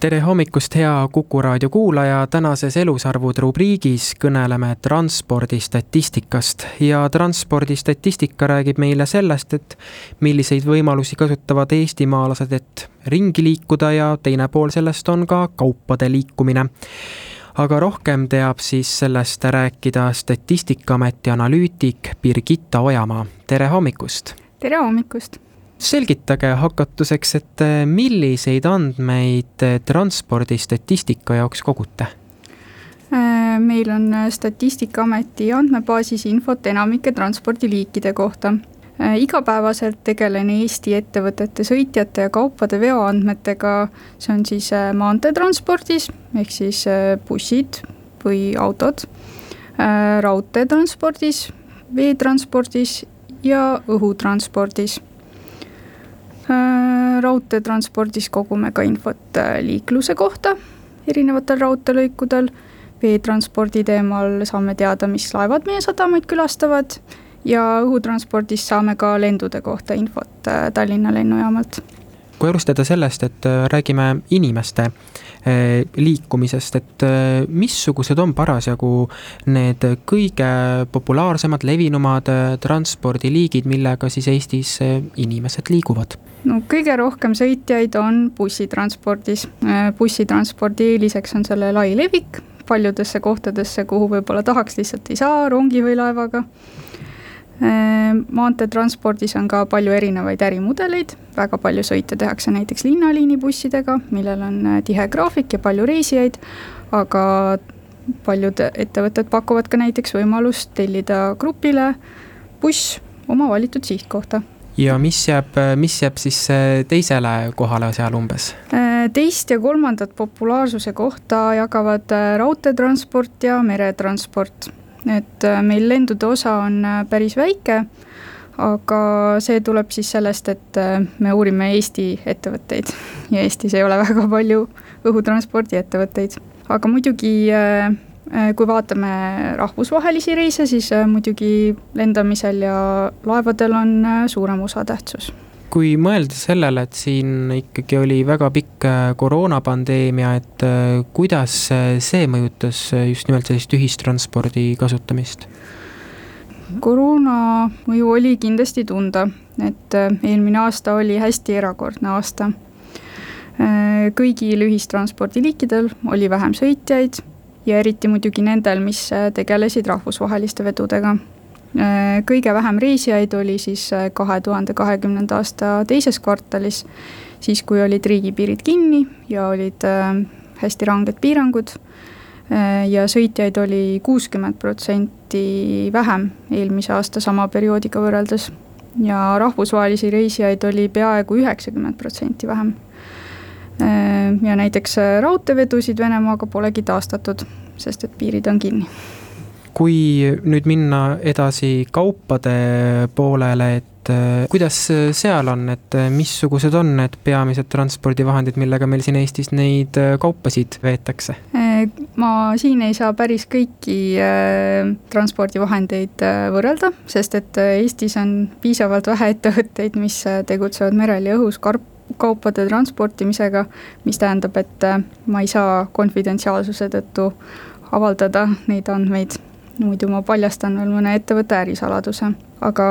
tere hommikust, hea Kuku raadio kuulaja, tänases Elusarvud rubriigis kõneleme transpordistatistikast ja transpordistatistika räägib meile sellest, et milliseid võimalusi kasutavad eestimaalased, et ringi liikuda ja teine pool sellest on ka kaupade liikumine aga rohkem teab siis sellest rääkida Statistikaameti analüütik Birgitta Ojamaa, tere hommikust! tere hommikust! Selgitage hakatuseks, et eh, milliseid andmeid eh, transpordistatistika jaoks kogute? Äh, meil on Statistikaameti andmebaasis infot enamike transpordiliikide kohta. Äh, igapäevaselt tegelen Eesti ettevõtete sõitjate ja kaupade veoandmetega, see on siis äh, maanteetranspordis ehk siis bussid või autod, raudteetranspordis, veetranspordis ja õhutranspordis Äh, raudteetranspordis kogume ka infot äh, liikluse kohta erinevatel raudteelõikudel. veetranspordi teemal saame teada, mis laevad meie sadamaid külastavad ja õhutranspordis saame ka lendude kohta infot äh, Tallinna lennujaamalt. kui alustada sellest, et räägime inimeste liikumisest, et missugused on parasjagu need kõige populaarsemad, levinumad transpordiliigid, millega siis Eestis inimesed liiguvad? no kõige rohkem sõitjaid on bussitranspordis. Bussitranspordi eeliseks on selle lai levik paljudesse kohtadesse, kuhu võib-olla tahaks, lihtsalt ei saa rongi või laevaga. Äh, maanteetranspordis on ka palju erinevaid ärimudeleid, väga palju sõite tehakse näiteks linnaliini bussidega, millel on äh, tihe graafik ja palju reisijaid, aga paljud ettevõtted pakuvad ka näiteks võimalust tellida grupile buss oma valitud sihtkohta ja mis jääb, mis jääb siis äh, teisele kohale seal umbes? Äh, teist ja kolmandat populaarsuse kohta jagavad äh, raudteetransport ja meretransport. Et meil lendude osa on päris väike, aga see tuleb siis sellest, et me uurime Eesti ettevõtteid. Ja Eestis ei ole väga palju õhutranspordiettevõtteid, aga muidugi Äh, kui vaatame rahvusvahelisi reise, siis äh, muidugi lendamisel ja laevadel on äh, suurem osatähtsus kui mõelda sellele, et siin ikkagi oli väga pikk koroonapandeemia, et kuidas see mõjutas just nimelt sellist ühistranspordi kasutamist? koroona mõju oli kindlasti tunda, et eelmine aasta oli hästi erakordne aasta. kõigil ühistranspordiliikidel oli vähem sõitjaid ja eriti muidugi nendel, mis äh, tegelesid rahvusvaheliste vedudega. Äh, kõige vähem reisijaid oli siis äh, kahe tuhande kahekümnenda aasta teises kvartalis, siis kui olid riigipiirid kinni ja olid hästi ranged piirangud ja sõitjaid oli kuuskümmend protsenti vähem eelmise aasta sama perioodiga võrreldes. ja rahvusvahelisi reisijaid oli peaaegu üheksakümmend protsenti vähem Äh, ja näiteks äh, raudteevedusid Venemaaga polegi taastatud, sest et piirid on kinni. Kui nüüd minna edasi kaupade poolele, et äh, kuidas seal on, et missugused on need peamised transpordivahendid, millega meil siin Eestis neid kaupasid veetakse? ma siin ei saa päris kõiki transpordivahendeid võrrelda, sest et Eestis on piisavalt vähe ettevõtteid, mis tegutsevad merel ja õhus, karp kaupade transportimisega, mis tähendab, et äh, ma ei saa konfidentsiaalsuse tõttu avaldada neid andmeid, muidu ma paljastan veel mõne ettevõtte ärisaladuse. aga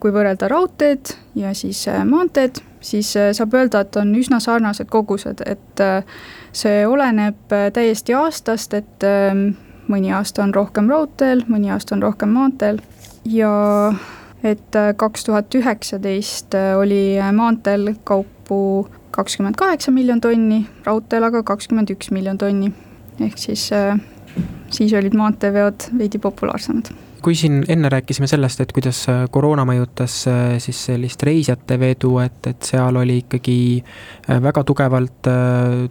kui võrrelda raudteed ja siis äh, maanteed, siis äh, saab öelda, et on üsna sarnased kogused, et see oleneb täiesti aastast, et mõni aasta on rohkem raudteel, mõni aasta on rohkem maanteel ja et kaks tuhat üheksateist oli maanteel kaup kokku kakskümmend kaheksa miljon tonni, raudteel aga kakskümmend üks miljon tonni. ehk siis äh, siis olid maanteeveod veidi populaarsemad kui siin enne rääkisime sellest, et kuidas äh, koroona mõjutas äh, siis sellist reisijate vedu, et, et seal oli ikkagi väga tugevalt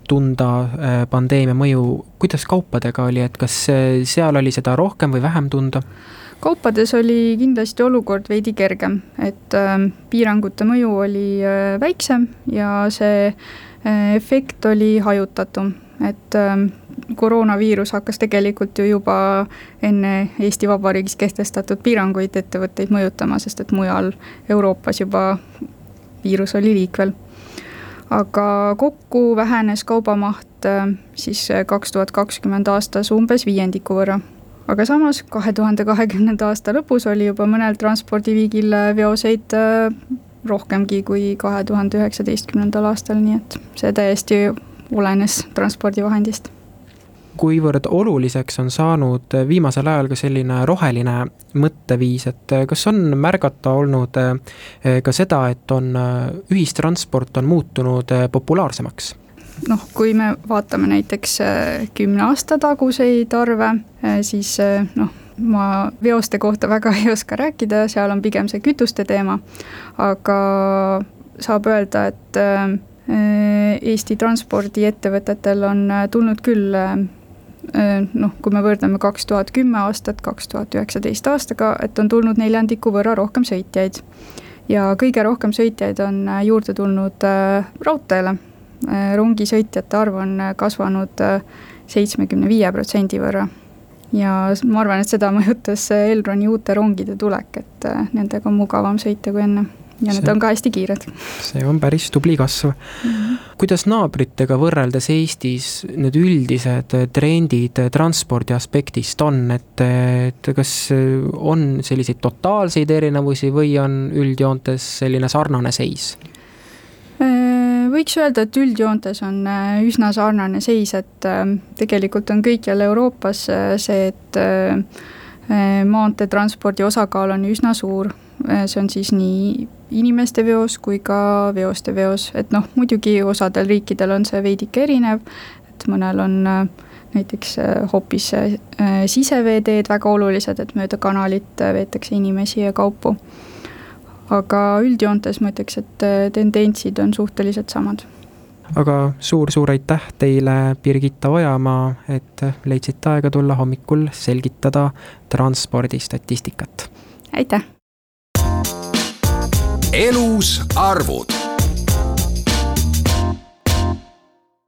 tunda pandeemia mõju, kuidas kaupadega oli, et kas seal oli seda rohkem või vähem tunda? kaupades oli kindlasti olukord veidi kergem, et äh, piirangute mõju oli äh, väiksem ja see äh, efekt oli hajutatum, et äh, koroonaviirus hakkas tegelikult ju juba enne Eesti Vabariigis kehtestatud piiranguid ettevõtteid mõjutama, sest et mujal Euroopas juba viirus oli liikvel. aga kokku vähenes kaubamaht äh, siis kaks tuhat kakskümmend aastas umbes viiendiku võrra aga samas kahe tuhande kahekümnenda aasta lõpus oli juba mõnel transpordiviigil veoseid äh, rohkemgi kui kahe tuhande üheksateistkümnendal aastal, nii et see täiesti olenes transpordivahendist kuivõrd oluliseks on saanud viimasel ajal ka selline roheline mõtteviis, et kas on märgata olnud eh, ka seda, et on, ühistransport on muutunud populaarsemaks? noh, kui me vaatame näiteks kümne aasta taguseid arve, siis noh, ma veoste kohta väga ei oska rääkida, seal on pigem see kütuste teema, aga saab öelda, et Eesti transpordiettevõtetel on tulnud küll Äh, noh, kui me võrdleme kaks tuhat kümme aastat kaks tuhat üheksateist aastaga, et on tulnud neljandiku võrra rohkem sõitjaid. ja kõige rohkem sõitjaid on äh, juurde tulnud äh, raudteele. rongisõitjate arv on kasvanud seitsmekümne viie protsendi võrra. ja ma arvan, et seda mõjutas Elroni uute rongide tulek, et nendega on mugavam sõita kui enne ja see, need on ka hästi kiired. see on päris tubli kasv mm. -hmm. Kuidas naabritega võrreldes Eestis need üldised trendid transpordi aspektist on, et, et kas on selliseid totaalseid erinevusi või on üldjoontes selline sarnane seis? Äh, võiks öelda, et üldjoontes on äh, üsna sarnane seis, et äh, tegelikult on kõikjal Euroopas see, et maanteetranspordi osakaal on üsna suur Äh, see on siis nii inimeste veos kui ka veoste veos, et noh, muidugi osadel riikidel on see veidike erinev, et mõnel on äh, näiteks äh, hoopis siseveeteed väga olulised, et mööda kanalit veetakse inimesi ja kaupu. aga üldjoontes ma ütleks, et tendentsid on suhteliselt samad aga suur-suur aitäh teile, Birgitta Ojamaa, et leidsite aega tulla hommikul selgitada transpordistatistikat. aitäh! Elus arvud